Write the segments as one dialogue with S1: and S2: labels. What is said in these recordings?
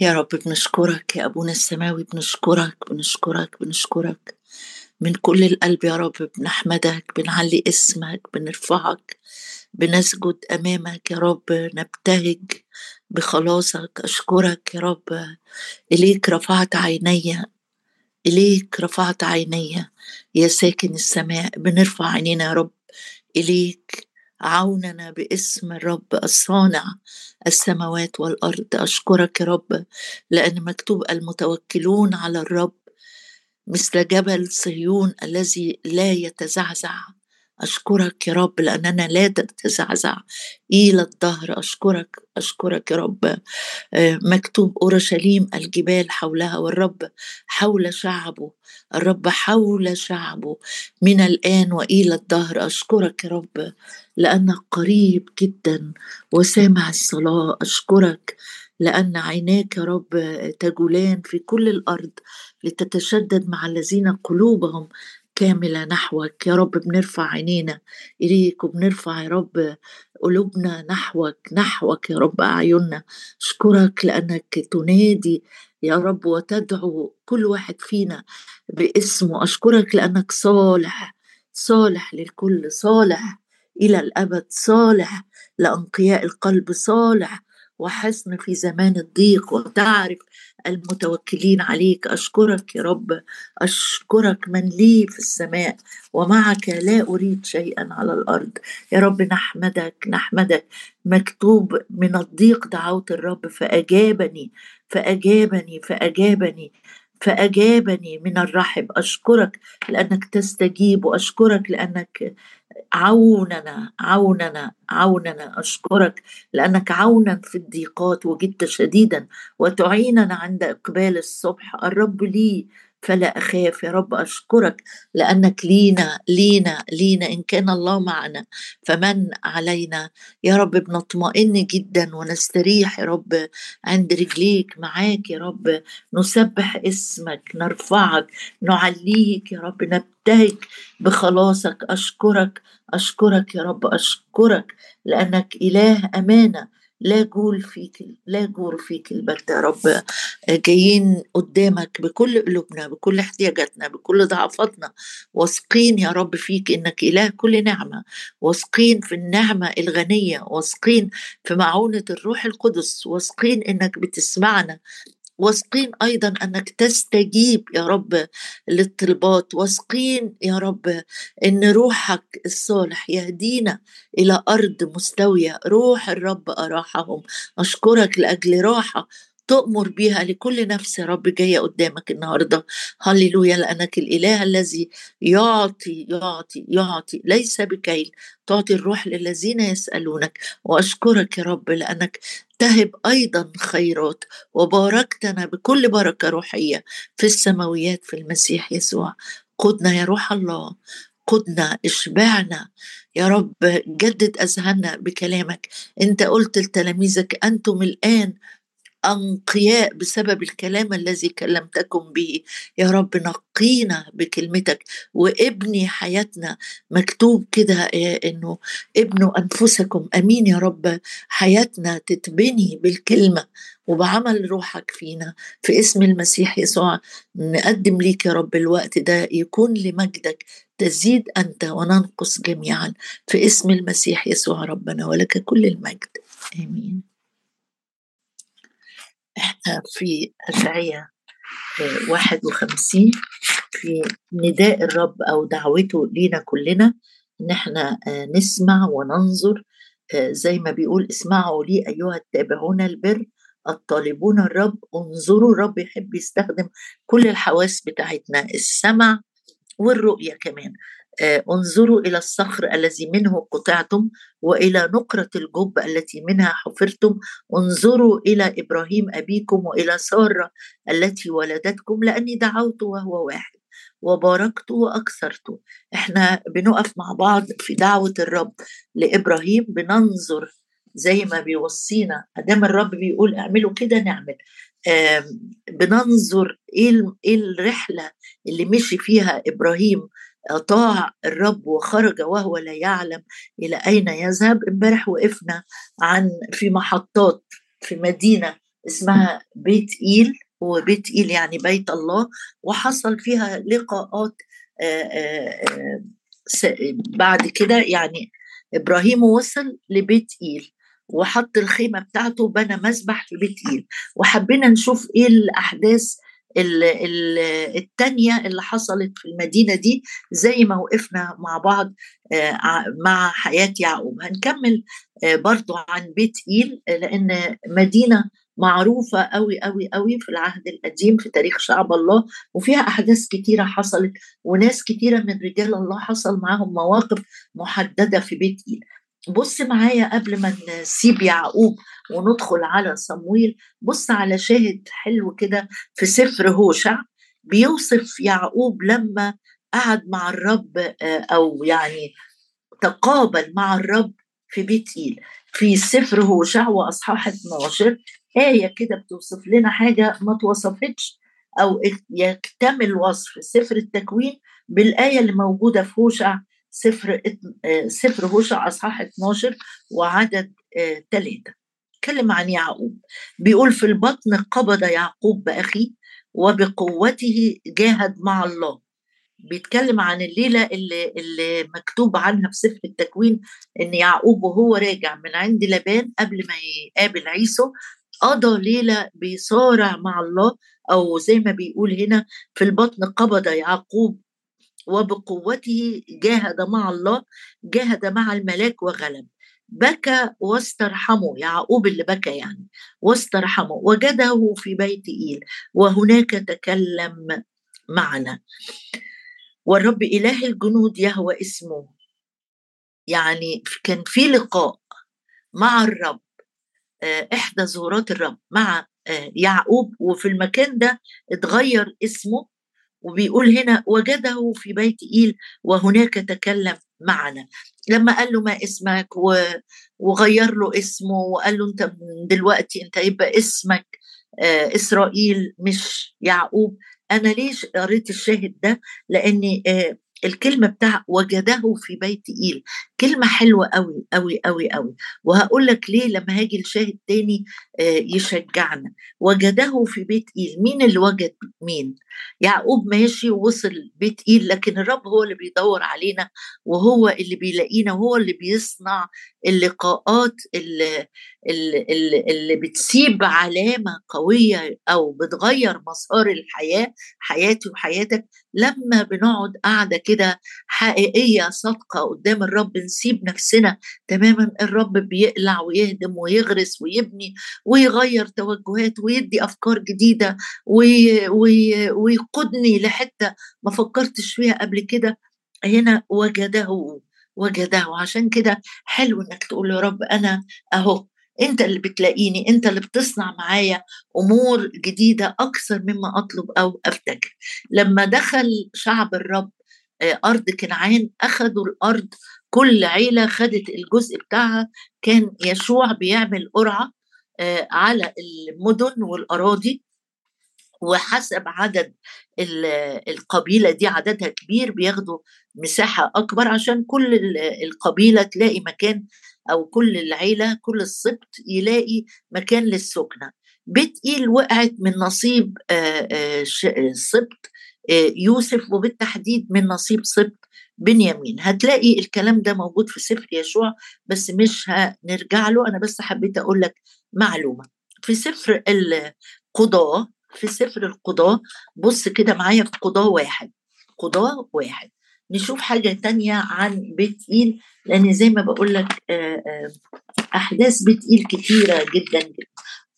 S1: يا رب بنشكرك يا أبونا السماوي بنشكرك بنشكرك بنشكرك. من كل القلب يا رب بنحمدك بنعلي اسمك بنرفعك بنسجد أمامك يا رب نبتهج بخلاصك. أشكرك يا رب. إليك رفعت عيني إليك رفعت عيني. يا ساكن السماء بنرفع عينينا يا رب. إليك عوننا باسم الرب الصانع السماوات والأرض. أشكرك يا رب لأن مكتوب المتوكلون على الرب مثل جبل صهيون الذي لا يتزعزع. أشكرك يا رب لأننا لا تتزعزع إلى الظهر أشكرك أشكرك يا رب. آه، مكتوب أورشليم الجبال حولها والرب حول شعبه الرب حول شعبه من الآن وإلى الظهر أشكرك يا رب لأنك قريب جدا وسامع الصلاة. أشكرك لأن عيناك يا رب تجولان في كل الأرض لتتشدد مع الذين قلوبهم كاملة نحوك. يا رب بنرفع عينينا إليك وبنرفع يا رب قلوبنا نحوك نحوك يا رب أعيننا. أشكرك لأنك تنادي يا رب وتدعو كل واحد فينا باسمه. أشكرك لأنك صالح صالح للكل صالح إلى الأبد صالح لأنقياء القلب صالح وحسن في زمان الضيق وتعرف المتوكلين عليك. أشكرك يا رب أشكرك من لي في السماء ومعك لا أريد شيئا على الأرض. يا رب نحمدك نحمدك. مكتوب من الضيق دعوت الرب فأجابني فأجابني فأجابني. فأجابني من الرحب أشكرك لأنك تستجيب وأشكرك لأنك عوننا عوننا عوننا أشكرك لأنك عونا في الضيقات وجدت شديدا وتعيننا عند إقبال الصبح. الرب لي فلا أخاف يا رب أشكرك لأنك لينا لينا لينا إن كان الله معنا فمن علينا؟ يا رب بنطمئن جدا ونستريح يا رب عند رجليك معاك يا رب نسبح اسمك نرفعك نعليك يا رب نبتهج بخلاصك أشكرك أشكرك يا رب أشكرك لأنك إله أمانة. لا جول فيك لا جول فيك البرد يا رب. جايين قدامك بكل قلوبنا بكل احتياجاتنا بكل ضعفاتنا. واثقين يا رب فيك إنك إله كل نعمة. واثقين في النعمة الغنية. واثقين في معونة الروح القدس. واثقين إنك بتسمعنا. واثقين أيضا أنك تستجيب يا رب للطلبات واثقين يا رب إن روحك الصالح يهدينا إلى أرض مستوية. روح الرب أراحهم. أشكرك لأجل راحة تؤمر بها لكل نفس يا رب جاية قدامك النهارده. هللويا لأنك الإله الذي يعطي يعطي يعطي ليس بكيل. تعطي الروح للذين يسألونك. وأشكرك يا رب لأنك تهب أيضا خيرات وباركتنا بكل بركة روحية في السماويات في المسيح يسوع. قدنا يا روح الله قدنا اشبعنا. يا رب جدد أذهاننا بكلامك. أنت قلت لتلاميذك أنتم الآن أنقياء بسبب الكلام الذي كلمتكم به. يا رب نقينا بكلمتك وابني حياتنا مكتوب كده آه، إنه ابنوا أنفسكم. آمين يا رب. حياتنا تتبني بالكلمة وبعمل روحك فينا. في اسم المسيح يسوع نقدم ليك يا رب الوقت ده يكون لمجدك تزيد أنت وننقص جميعا. في اسم المسيح يسوع ربنا ولك كل المجد. آمين. إحنا في أشعية 51 آه، في نداء الرب أو دعوته لينا كلنا إن إحنا آه، نسمع وننظر آه، زي ما بيقول اسمعوا لي أيها التابعون البر الطالبون الرب انظروا الرب يحب يستخدم كل الحواس بتاعتنا السمع والرؤية كمان. انظروا إلى الصخر الذي منه قطعتم وإلى نقرة الجب التي منها حفرتم. انظروا إلى إبراهيم أبيكم وإلى سارة التي ولدتكم لأني دعوت وهو واحد وباركت وأكثرت. إحنا بنقف مع بعض في دعوة الرب لإبراهيم بننظر زي ما بيوصينا. أدام الرب بيقول أعملوا كده نعمل. بننظر إيه إيه الرحلة اللي مشي فيها إبراهيم أطاع الرب وخرج وهو لا يعلم إلى أين يذهب. امبارح وقفنا عن في محطات في مدينة اسمها بيت إيل وبيت إيل يعني بيت الله وحصل فيها لقاءات بعد كده يعني إبراهيم وصل لبيت إيل وحط الخيمة بتاعته وبنى مسبح في بيت إيل. وحبينا نشوف إيه الأحداث التانية اللي حصلت في المدينة دي زي ما وقفنا مع بعض مع حياة يعقوب. هنكمل برضو عن بيت إيل لأن مدينة معروفة قوي قوي قوي في العهد القديم في تاريخ شعب الله وفيها أحداث كتيرة حصلت وناس كتيرة من رجال الله حصل معاهم مواقف محددة في بيت إيل. بص معايا قبل ما نسيب يعقوب وندخل على صمويل بص على شاهد حلو كده في سفر هوشع بيوصف يعقوب لما قعد مع الرب أو يعني تقابل مع الرب في بيت إيل. في سفر هوشع واصحاح 12 آية كده بتوصف لنا حاجة ما توصفتش أو يكتمل وصف سفر التكوين بالآية اللي موجودة في هوشع سفر سفر هوشع أصحاح 12 وعدد ثلاثة اتكلم عن يعقوب. بيقول في البطن قبض يعقوب باخيه وبقوته جاهد مع الله. بيتكلم عن الليلة اللي, اللي مكتوب عنها في سفر التكوين إن يعقوب وهو راجع من عند لبان قبل ما يقابل عيسو قضى ليلة بيصارع مع الله أو زي ما بيقول هنا في البطن قبض يعقوب وبقوته جاهد مع الله جاهد مع الملاك وغلب. بكى واسترحمه يعقوب اللي بكى يعني واسترحمه وجده في بيت إيل وهناك تكلم معنا. والرب إله الجنود يهوى اسمه. يعني كان في لقاء مع الرب إحدى ظهورات الرب مع يعقوب. وفي المكان ده اتغير اسمه وبيقول هنا وجده في بيت إيل وهناك تكلم معنا. لما قال له ما اسمك؟ وغير له اسمه وقال له أنت دلوقتي أنت يبقى اسمك إسرائيل مش يعقوب. أنا ليش قريت الشاهد ده؟ لأني الكلمة بتاع وجده في بيت إيل. كلمة حلوة قوي قوي قوي قوي وهقول لك ليه لما هاجي الشاهد تاني يشجعنا. وجده في بيت إيل. مين اللي وجد مين؟ يعقوب ماشي ووصل بيت إيل لكن الرب هو اللي بيدور علينا وهو اللي بيلاقينا وهو اللي بيصنع اللقاءات اللي, اللي, اللي بتسيب علامة قوية أو بتغير مسار الحياة حياتي وحياتك. لما بنقعد قاعدة كده حقيقية صادقة قدام الرب نسيب نفسنا تماما الرب بيقلع ويهدم ويغرس ويبني ويغير توجهات ويدي وي وي ويقودني لحتة ما فكرتش فيها قبل كده. هنا وجده وجده. عشان كده حلو إنك تقول يا رب أنا أهو. أنت اللي بتلاقيني أنت اللي بتصنع معايا أمور جديدة أكثر مما أطلب أو أفتكر. لما دخل شعب الرب أرض كنعان أخذوا الأرض كل عيلة خدت الجزء بتاعها. كان يشوع بيعمل قرعة على المدن والأراضي وحسب عدد القبيلة دي عددها كبير بياخدوا مساحة أكبر عشان كل القبيلة تلاقي مكان أو كل العيلة كل السبط يلاقي مكان للسكنة. بيت ايل وقعت من نصيب سبط يوسف وبالتحديد من نصيب سبط بنيامين. هتلاقي الكلام ده موجود في سفر يشوع بس مش هنرجع له. أنا بس حبيت أقول لك معلومة. في سفر القضاه في سفر القضاه بص كده معايا في قضاه واحد. قضاه واحد. نشوف حاجة تانية عن بيت ايل لأن زي ما بقول لك أحداث بيت ايل كتيرة جدا جدا.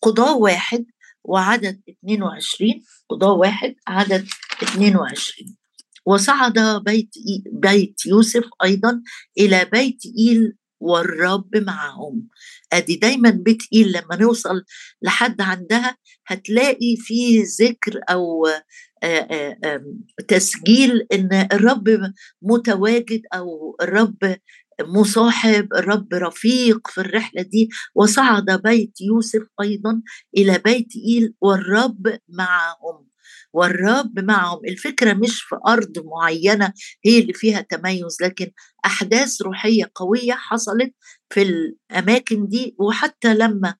S1: قضاه واحد وعدد 22 قضاه واحد عدد 22 وصعد بيت بيت يوسف أيضا إلى بيت إيل والرب معهم. أدي دايما بيت إيل لما نوصل لحد عندها هتلاقي فيه ذكر أو تسجيل إن الرب متواجد أو الرب مصاحب الرب رفيق في الرحلة دي. وصعد بيت يوسف أيضا إلى بيت إيل والرب معهم. والرب معهم. الفكرة مش في أرض معينة هي اللي فيها تميز لكن أحداث روحية قوية حصلت في الأماكن دي. وحتى لما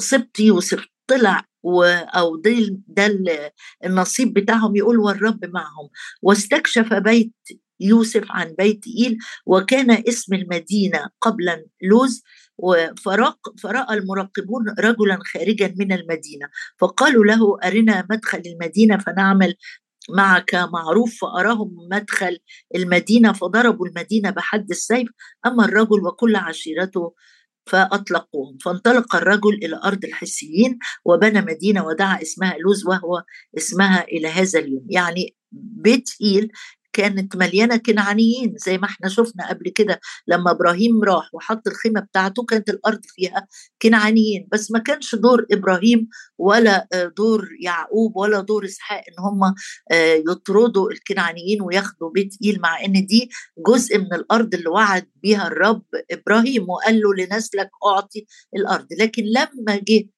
S1: سبط يوسف طلع و أو ده ده النصيب بتاعهم يقول والرب معهم. واستكشف بيت يوسف عن بيت إيل وكان اسم المدينة قبلا لوز فرأى المراقبون رجلا خارجا من المدينة فقالوا له أرنا مدخل المدينة فنعمل معك معروف فأراهم مدخل المدينة. فضربوا المدينة بحد السيف أما الرجل وكل عشيرته فأطلقوهم. فانطلق الرجل إلى أرض الحسيين وبنى مدينة ودعا اسمها لوز وهو اسمها إلى هذا اليوم. يعني بيت إيل كانت مليانة كنعانيين زي ما إحنا شفنا قبل كده لما إبراهيم راح وحط الخيمة بتاعته كانت الأرض فيها كنعانيين. بس ما كانش دور إبراهيم ولا دور يعقوب ولا دور إسحاق إن هم يطردوا الكنعانيين وياخدوا بيت إيل مع إن دي جزء من الأرض اللي وعد بيها الرب إبراهيم وقال له لنسلك أعطي الأرض. لكن لما جه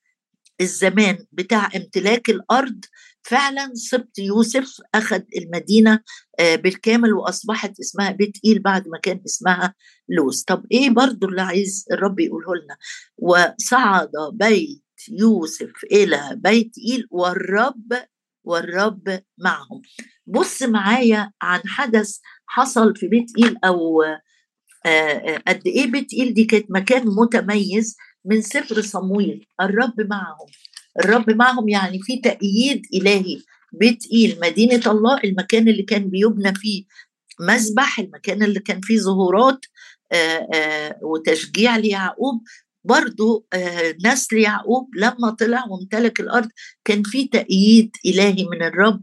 S1: الزمان بتاع امتلاك الأرض فعلا سبط يوسف أخذ المدينة آه، بالكامل وأصبحت اسمها بيت إيل بعد ما كان اسمها لوز طب إيه برضو اللي عايز الرب يقوله لنا؟ وصعد بيت يوسف إلى بيت إيل والرب والرب معهم. بص معايا عن حدث حصل في بيت إيل أو آه، آه، قد إيه بيت إيل دي كانت مكان متميز من سفر صمويل الرب معهم. الرب معهم يعني في تأييد إلهي. بيت مدينة الله المكان اللي كان بيبنى فيه مسبح المكان اللي كان فيه ظهورات آآ آآ وتشجيع ليعقوب. برضو نسل يعقوب لما طلع وامتلك الأرض كان في تأييد إلهي من الرب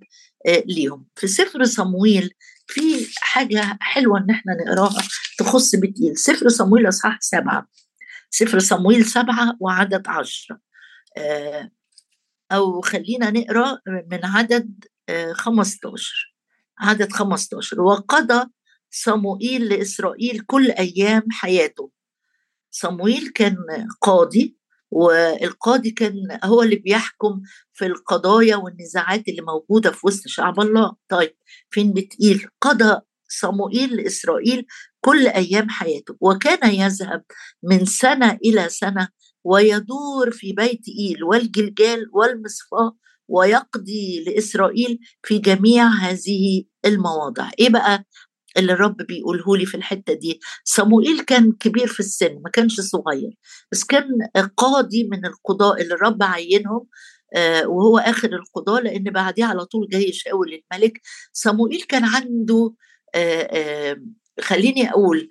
S1: ليهم. في سفر صمويل في حاجة حلوة إن إحنا نقراها تخص بيت إيل سفر صمويل أصحاح سبعة سفر صمويل سبعة وعدد عشرة. أو خلينا نقرأ من عدد 15 عدد 15 وقضى صموئيل لإسرائيل كل أيام حياته. صموئيل كان قاضي والقاضي كان هو اللي بيحكم في القضايا والنزاعات اللي موجودة في وسط شعب الله. طيب فين بتقيل؟ قضى صموئيل لإسرائيل كل أيام حياته وكان يذهب من سنة إلى سنة ويدور في بيت إيل والجلجال والمصفاة ويقضي لإسرائيل في جميع هذه المواضع. إيه بقى اللي الرب بيقوله لي في الحتة دي؟ صموئيل كان كبير في السن ما كانش صغير بس كان قاضي من القضاء اللي الرب عينهم آه وهو آخر القضاء لأن بعديه على طول جاي شاول الملك صموئيل كان عنده آه آه خليني أقول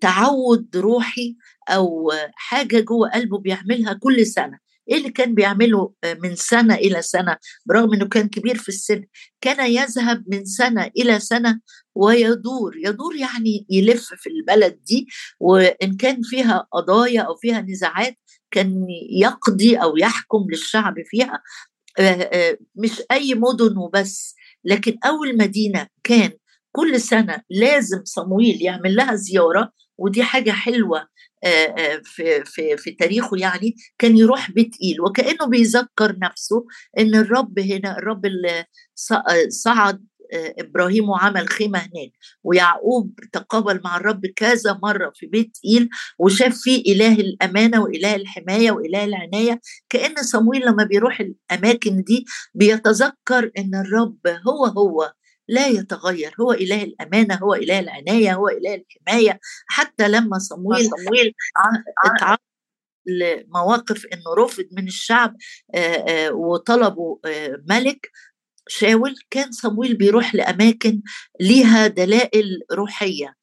S1: تعود روحي أو حاجة جوه قلبه بيعملها كل سنة. إيه اللي كان بيعمله من سنة إلى سنة؟ برغم إنه كان كبير في السن كان يذهب من سنة إلى سنة ويدور. يدور يعني يلف في البلد دي وإن كان فيها قضايا أو فيها نزاعات كان يقضي أو يحكم للشعب فيها. مش أي مدن وبس. لكن أول مدينة كان كل سنة لازم صمويل يعمل لها زيارة ودي حاجة حلوة في في في تاريخه يعني كان يروح بيت ايل وكأنه بيذكر نفسه إن الرب هنا الرب اللي صعد إبراهيم وعمل خيمة هناك ويعقوب تقابل مع الرب كذا مرة في بيت ايل وشاف فيه إله الأمانة وإله الحماية وإله العناية كأن صمويل لما بيروح الأماكن دي بيتذكر إن الرب هو هو لا يتغير هو إله الأمانة هو إله العناية هو إله الحماية. حتى لما صمويل صمويل اتعرض لمواقف إنه رفض من الشعب وطلبوا ملك شاول كان صمويل بيروح لأماكن ليها دلائل روحية.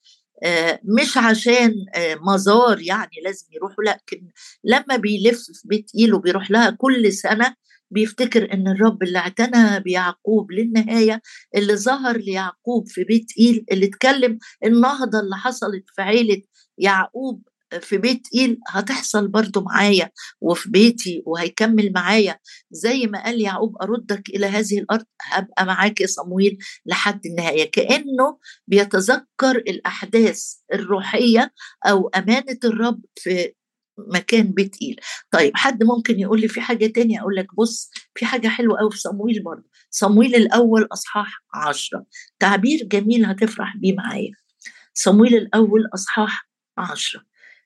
S1: مش عشان مزار يعني لازم يروحوا لكن لما بيلف في بيت إيله بيروح لها كل سنة بيفتكر إن الرب اللي اعتنى بيعقوب للنهاية اللي ظهر ليعقوب في بيت إيل اللي اتكلم النهضة اللي حصلت في عيلة يعقوب في بيت إيل هتحصل برضو معايا وفي بيتي وهيكمل معايا. زي ما قال يعقوب أردك إلى هذه الأرض هبقى معاك يا صمويل لحد النهاية. كأنه بيتذكر الأحداث الروحية أو أمانة الرب في مكان بيت إيل طيب حد ممكن يقول لي في حاجة تانية؟ أقول لك بص في حاجة حلوة قوي في صمويل برضه. صمويل الأول أصحاح عشرة. تعبير جميل هتفرح بيه معايا. صمويل الأول أصحاح عشرة.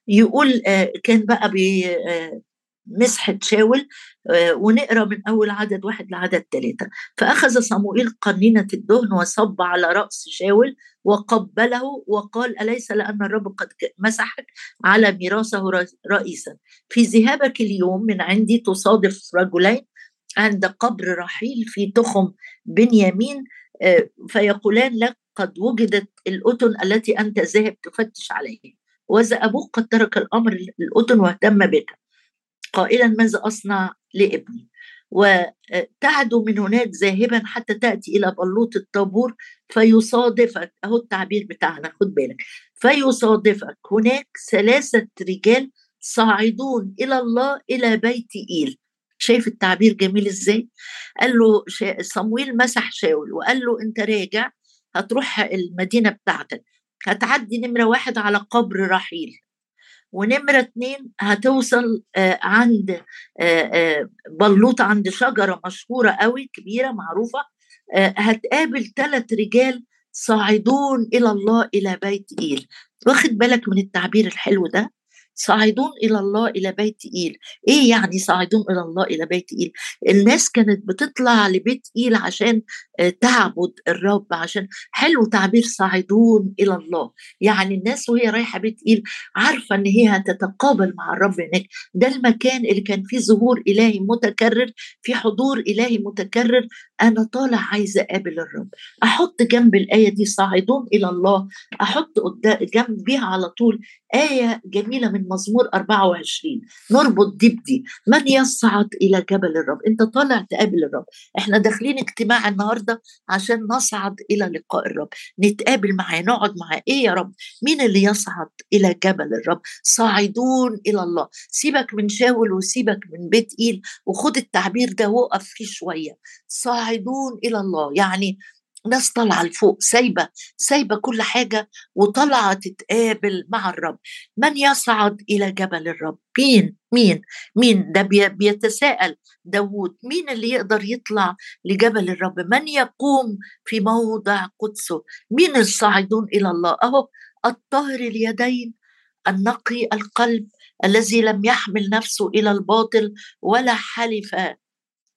S1: يقول كان بقى بمسحة شاول آه، ونقرأ من أول عدد واحد لعدد ثلاثة فأخذ صموئيل قنينة الدهن وصب على رأس شاول وقبله وقال أليس لأن الرب قد مسحك على ميراثه رئيسا؟ في ذهابك اليوم من عندي تصادف رجلين عند قبر رحيل في تخم بنيامين آه، فيقولان لك قد وجدت الأتن التي أنت ذاهب تفتش عليها. وإذا أبوك قد ترك الأمر الأتن واهتم بك. قائلا ماذا أصنع لابني؟ وتعدو من هناك ذاهبا حتى تأتي إلى بلوط الطابور فيصادفك أهو التعبير بتاعنا خد بالك. فيصادفك هناك ثلاثة رجال صاعدون إلى الله إلى بيت إيل. شايف التعبير جميل إزاي؟ قال له صمويل مسح شاول وقال له أنت راجع هتروح المدينة بتاعتك. هتعدي نمرة واحد على قبر رحيل. ونمرة اتنين هتوصل آه، عند آه، آه، بلوط عند شجرة مشهورة قوي كبيرة معروفة. هتقابل ثلاث رجال صاعدون إلى الله إلى بيت إيل. واخد بالك من التعبير الحلو ده؟ صاعدون إلى الله إلى بيت إيل. إيه يعني صاعدون إلى الله إلى بيت إيل؟ الناس كانت بتطلع لبيت إيل عشان تعبد الرب عشان حلو تعبير صاعدون إلى الله. يعني الناس وهي رايحة بيت إيل عارفة إن هي هتتقابل مع الرب هناك. ده المكان اللي كان فيه ظهور إلهي متكرر في حضور إلهي متكرر. أنا طالع عايزة أقابل الرب. أحط جنب الآية دي صاعدون إلى الله. أحط جنبيها على طول آية جميلة من مزمور 24 نربط دي بدي. من يصعد إلى جبل الرب؟ أنت طالع تقابل الرب. إحنا داخلين اجتماع النهارده عشان نصعد إلى لقاء الرب. نتقابل معاه نقعد معاه. إيه يا رب؟ مين اللي يصعد إلى جبل الرب؟ صاعدون إلى الله. سيبك من شاول وسيبك من بيت إيل وخد التعبير ده وقف فيه شوية. صاعدون إلى الله. يعني ناس طالعه لفوق سايبة سايبة كل حاجة وطالعه تتقابل مع الرب. من يصعد إلى جبل الرب؟ مين؟ مين؟ مين؟ ده بيتساءل داوود. مين اللي يقدر يطلع لجبل الرب؟ من يقوم في موضع قدسه؟ مين الصاعدون إلى الله؟ أهو الطاهر اليدين النقي القلب الذي لم يحمل نفسه إلى الباطل ولا حلف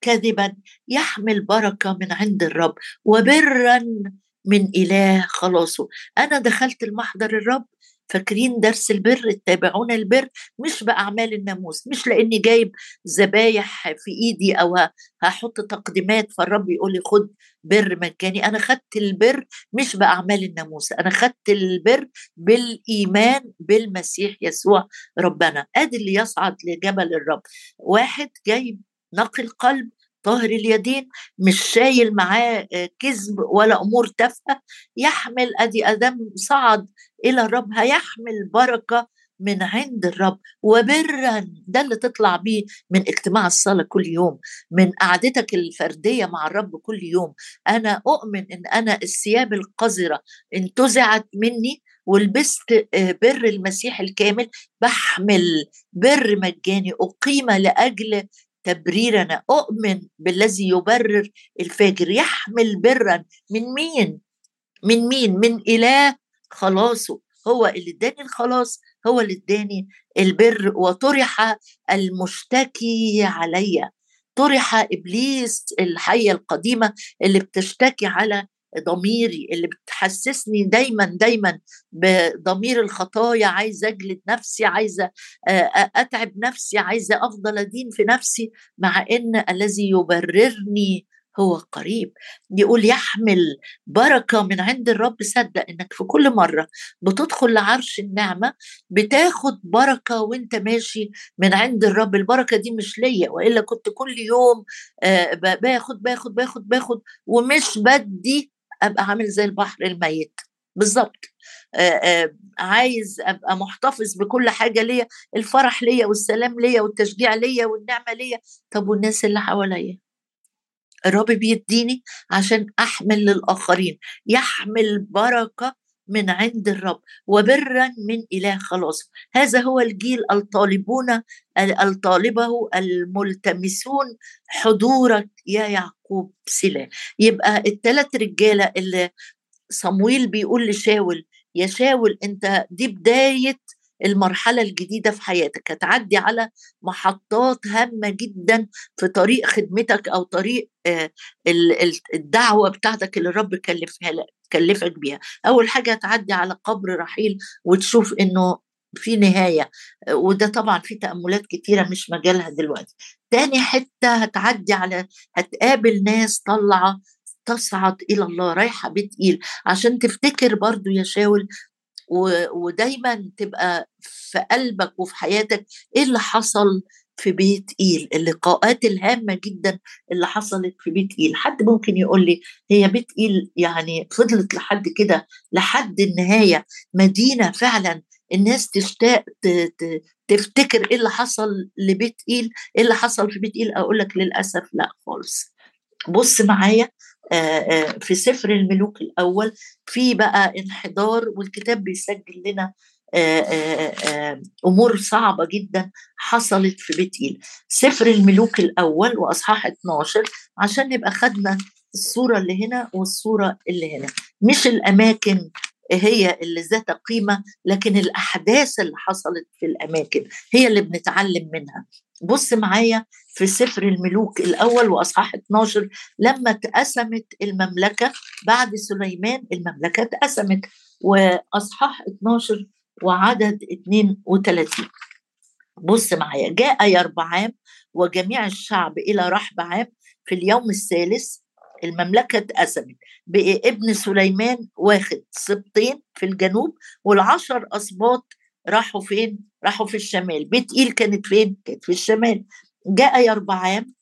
S1: كذبا يحمل بركة من عند الرب وبرا من إله خلاصه. أنا دخلت المحضر الرب فاكرين درس البر؟ اتبعون البر؟ مش بأعمال الناموس مش لأني جايب ذبايح في إيدي أو هحط تقديمات فالرب يقول لي خد بر مجاني. أنا خدت البر مش بأعمال الناموس أنا خدت البر بالإيمان بالمسيح يسوع ربنا. أدي اللي يصعد لجبل الرب. واحد جايب نقي القلب طاهر اليدين مش شايل معاه آه، كذب ولا أمور تافهة يحمل أدي أدم صعد إلى الرب هيحمل بركة من عند الرب. وبرا ده اللي تطلع بيه من اجتماع الصلاة كل يوم من قعدتك الفردية مع الرب كل يوم. أنا أؤمن إن أنا الثياب القذرة انتزعت مني ولبست آه، بر المسيح الكامل بحمل بر مجاني أقيم لأجل تبريرنا أؤمن بالذي يبرر الفاجر. يحمل برا من مين؟ من مين؟ من إله خلاصه. هو اللي اداني الخلاص هو اللي اداني البر. وطرح المشتكي عليا طرح إبليس الحية القديمة اللي بتشتكي على ضميري اللي بتحسسني دايما دايما بضمير الخطايا عايزة أجلد نفسي عايزة أتعب نفسي عايزة أفضل أدين في نفسي مع إن الذي يبررني هو قريب. يقول يحمل بركة من عند الرب. صدق إنك في كل مرة بتدخل لعرش النعمة بتاخد بركة وأنت ماشي من عند الرب. البركة دي مش ليا وإلا كنت كل يوم باخد باخد باخد باخد ومش بدي أبقى عامل زي البحر الميت. بالظبط عايز أبقى محتفظ بكل حاجة ليا الفرح ليا والسلام ليا والتشجيع ليا والنعمة ليا. طب والناس اللي حواليا؟ الرب بيديني عشان أحمل للآخرين يحمل بركة من عند الرب وبرا من إله خلاص. هذا هو الجيل الطالبون الطالبة الملتمسون حضورك يا يعقوب. سلا يبقى الثلاث رجالة اللي صمويل بيقول لشاول يا شاول أنت دي بداية المرحلة الجديدة في حياتك. هتعدي على محطات هامة جدا في طريق خدمتك أو طريق آه، الدعوة بتاعتك اللي الرب كلفها لك كلفك بيها. أول حاجة هتعدي على قبر رحيل وتشوف إنه في نهاية وده طبعا في تأملات كتيرة مش مجالها دلوقتي. تاني حتة هتعدي على هتقابل ناس طالعة تصعد إلى الله رايحة بيت إيل عشان تفتكر برضو يا شاول ودايما تبقى في قلبك وفي حياتك إيه اللي حصل في بيت ايل اللقاءات الهامة جدا اللي حصلت في بيت ايل حد ممكن يقول لي هي بيت ايل يعني فضلت لحد كده لحد النهاية مدينة فعلا الناس تشتاق تفتكر إيه اللي حصل لبيت إيل إيه اللي حصل في بيت إيل؟ أقول لك للأسف لا خالص. بص معايا في سفر الملوك الأول في بقى انحدار والكتاب بيسجل لنا أمور صعبة جدا حصلت في بيت إيل. سفر الملوك الأول وأصحاح 12 عشان نبقى خدنا الصورة اللي هنا والصورة اللي هنا. مش الأماكن هي اللي ذات قيمة لكن الأحداث اللي حصلت في الأماكن هي اللي بنتعلم منها. بص معايا في سفر الملوك الأول وأصحاح 12 لما اتقسمت المملكة بعد سليمان المملكة اتقسمت وأصحاح 12 وعدد 32 بص معايا جاء يربعام وجميع الشعب إلى رحبعام في اليوم الثالث المملكة اتقسمت بقى ابن سليمان واخد سبطين في الجنوب والعشر أسباط راحوا فين؟ راحوا في الشمال. بيت إيل كانت فين؟ كانت في الشمال. جاء يربعام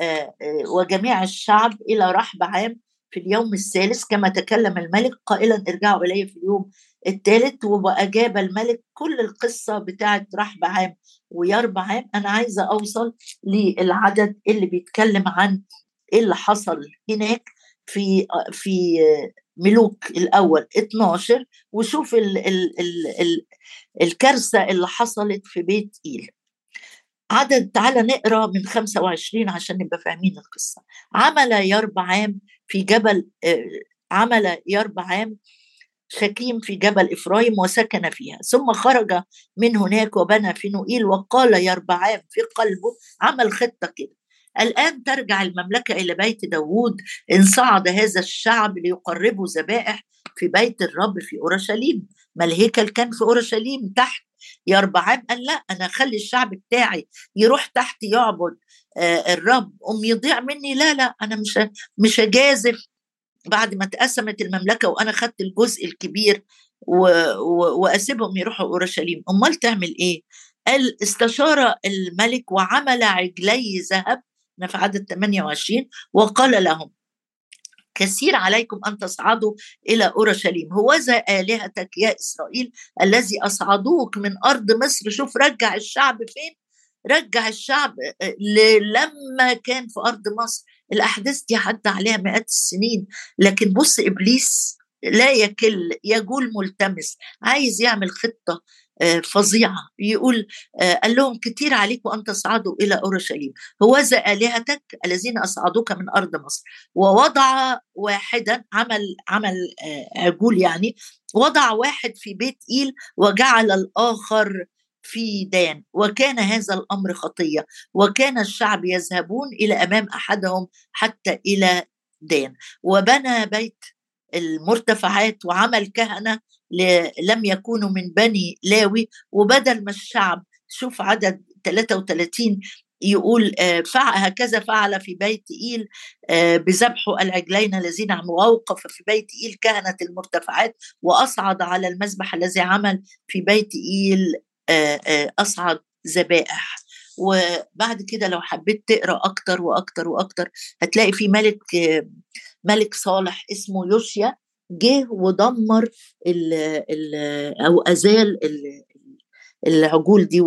S1: آه، آه، وجميع الشعب إلى رحبعام في اليوم الثالث. كما تكلم الملك قائلا ارجعوا إلي في اليوم الثالث. وأجاب الملك كل القصة بتاعت رحبعام ويربعام أنا عايزة أوصل للعدد اللي بيتكلم عن إيه اللي حصل هناك في في ملوك الأول 12 وشوف ال ال ال ال الكارثة اللي حصلت في بيت إيل. عدد تعالى نقرأ من 25 عشان نبقى فاهمين القصة. عمل يربعام في جبل عمل يربعام شكيم في جبل إفرايم وسكن فيها. ثم خرج من هناك وبنى في نوئيل وقال يربعام في قلبه عمل خطة كده. الآن ترجع المملكة إلى بيت داوود إن صعد هذا الشعب ليقربوا ذبائح في بيت الرب في أورشليم. ما الهيكل كان في أورشليم؟ تحت. يربعام قال لا أنا أخلي الشعب بتاعي يروح تحت يعبد آه الرب. أم يضيع مني. لا لا أنا مش مش هجازف. بعد ما اتقسمت المملكة وأنا خدت الجزء الكبير و... و... وأسيبهم يروحوا أورشليم. أمال تعمل إيه؟ قال استشار الملك وعمل عجلي ذهب في عدد 28 وقال لهم كثير عليكم أن تصعدوا إلى أورشليم. هوذا آلهتك يا إسرائيل الذي أصعدوك من أرض مصر. شوف رجع الشعب فين؟ رجع الشعب آه، لما كان في أرض مصر. الأحداث دي عدى عليها مئات السنين. لكن بص إبليس لا يكل يجول ملتمس. عايز يعمل خطة آه، فظيعة. يقول آه، قال لهم كتير عليكم أن تصعدوا إلى أورشليم. هوذا آلهتك الذين أصعدوك من أرض مصر. ووضع واحدا عمل عمل آه، عجول يعني وضع واحد في بيت إيل وجعل الآخر في دان. وكان هذا الأمر خطية. وكان الشعب يذهبون إلى أمام أحدهم حتى إلى دان. وبنى بيت المرتفعات وعمل كهنة لم يكونوا من بني لاوي. وبدل ما الشعب شوف عدد 33 يقول آه، هكذا فعل في بيت إيل آه، بذبح العجلين الذين ووقف في بيت إيل كهنة المرتفعات وأصعد على المذبح الذي عمل في بيت إيل آه، أصعد ذبائح. وبعد كده لو حبيت تقرا أكتر وأكتر وأكتر هتلاقي في ملك ملك صالح اسمه يوشيا جه ودمر ال ال أو أزال ال العجول دي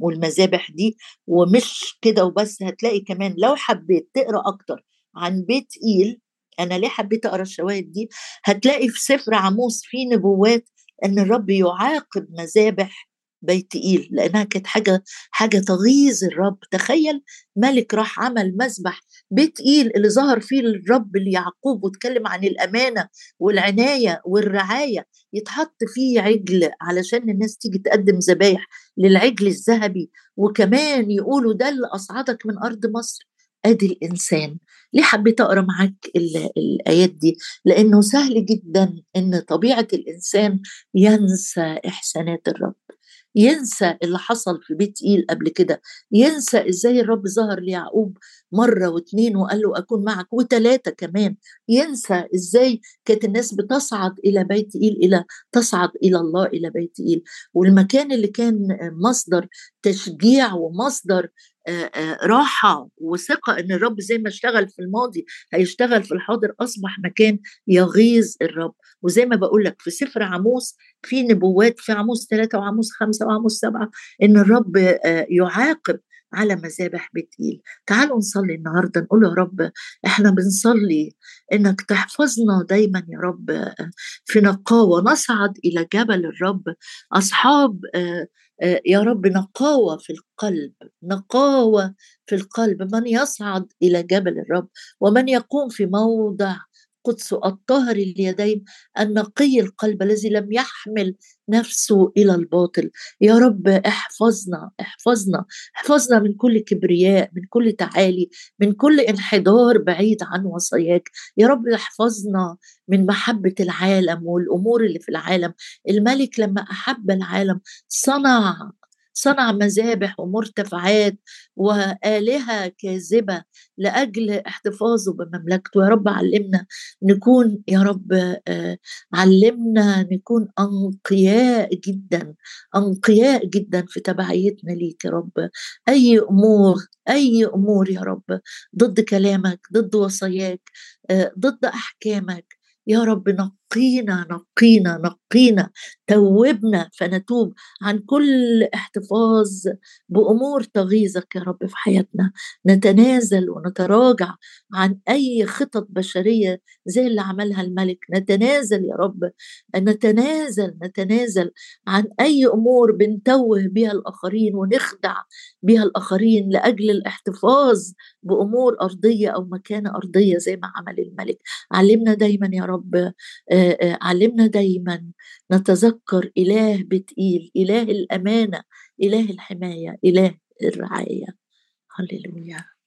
S1: والمذابح دي ومش كده وبس. هتلاقي كمان لو حبيت تقرا أكتر عن بيت إيل أنا ليه حبيت أقرأ الشواهد دي؟ هتلاقي في سفر عموس في نبوات إن الرب يعاقب مذابح بيت إيل لأنها كانت حاجة حاجة تغيظ الرب. تخيل ملك راح عمل مسبح بيت إيل اللي ظهر فيه الرب ليعقوب واتكلم عن الأمانة والعناية والرعاية يتحط فيه عجل علشان الناس تيجي تقدم ذبايح للعجل الذهبي. وكمان يقولوا ده اللي أصعدك من أرض مصر. أدي الإنسان. ليه حبيت أقرأ معاك الآيات دي؟ لأنه سهل جدا إن طبيعة الإنسان ينسى إحسانات الرب. ينسى اللي حصل في بيت إيل قبل كده ينسى إزاي الرب ظهر ليعقوب مرة واثنين وقال له أكون معك وثلاثة كمان ينسى إزاي كانت الناس بتصعد إلى بيت إيل إلى تصعد إلى الله إلى بيت إيل والمكان اللي كان مصدر تشجيع ومصدر راحة وثقة إن الرب زي ما اشتغل في الماضي هيشتغل في الحاضر أصبح مكان يغيظ الرب. وزي ما بقول لك في سفر عموس في نبوات في عموس ثلاثة وعموس خمسة وعموس سبعة إن الرب يعاقب على مذابح بتقيل. تعالوا نصلي النهاردة نقول يا رب إحنا بنصلي إنك تحفظنا دايما يا رب في نقاوة. نصعد إلى جبل الرب. أصحاب يا رب نقاوة في القلب نقاوة في القلب. من يصعد إلى جبل الرب؟ ومن يقوم في موضع قدس الطاهر اليدين النقي القلب الذي لم يحمل نفسه إلى الباطل. يا رب احفظنا احفظنا احفظنا من كل كبرياء من كل تعالي من كل انحدار بعيد عن وصاياك. يا رب احفظنا من محبة العالم والأمور اللي في العالم. الملك لما أحب العالم صنع صنع مذابح ومرتفعات وآلهة كاذبة لأجل احتفاظه بمملكته. يا رب علمنا نكون يا رب آه، علمنا نكون أنقياء جدا أنقياء جدا في تبعيتنا ليك يا رب. أي أمور أي أمور يا رب ضد كلامك ضد وصاياك آه، ضد أحكامك يا رب نقينا نقينا نقينا توبنا فنتوب عن كل احتفاظ بأمور تغيظك يا رب في حياتنا. نتنازل ونتراجع عن أي خطط بشرية زي اللي عملها الملك. نتنازل يا رب نتنازل نتنازل عن أي أمور بنتوه بها الآخرين ونخدع بها الآخرين لأجل الاحتفاظ بأمور أرضية أو مكانة أرضية زي ما عمل الملك. علمنا دايما يا رب علمنا دايما نتذكر إله بتقيل إله الأمانة إله الحماية إله الرعاية. هللويا.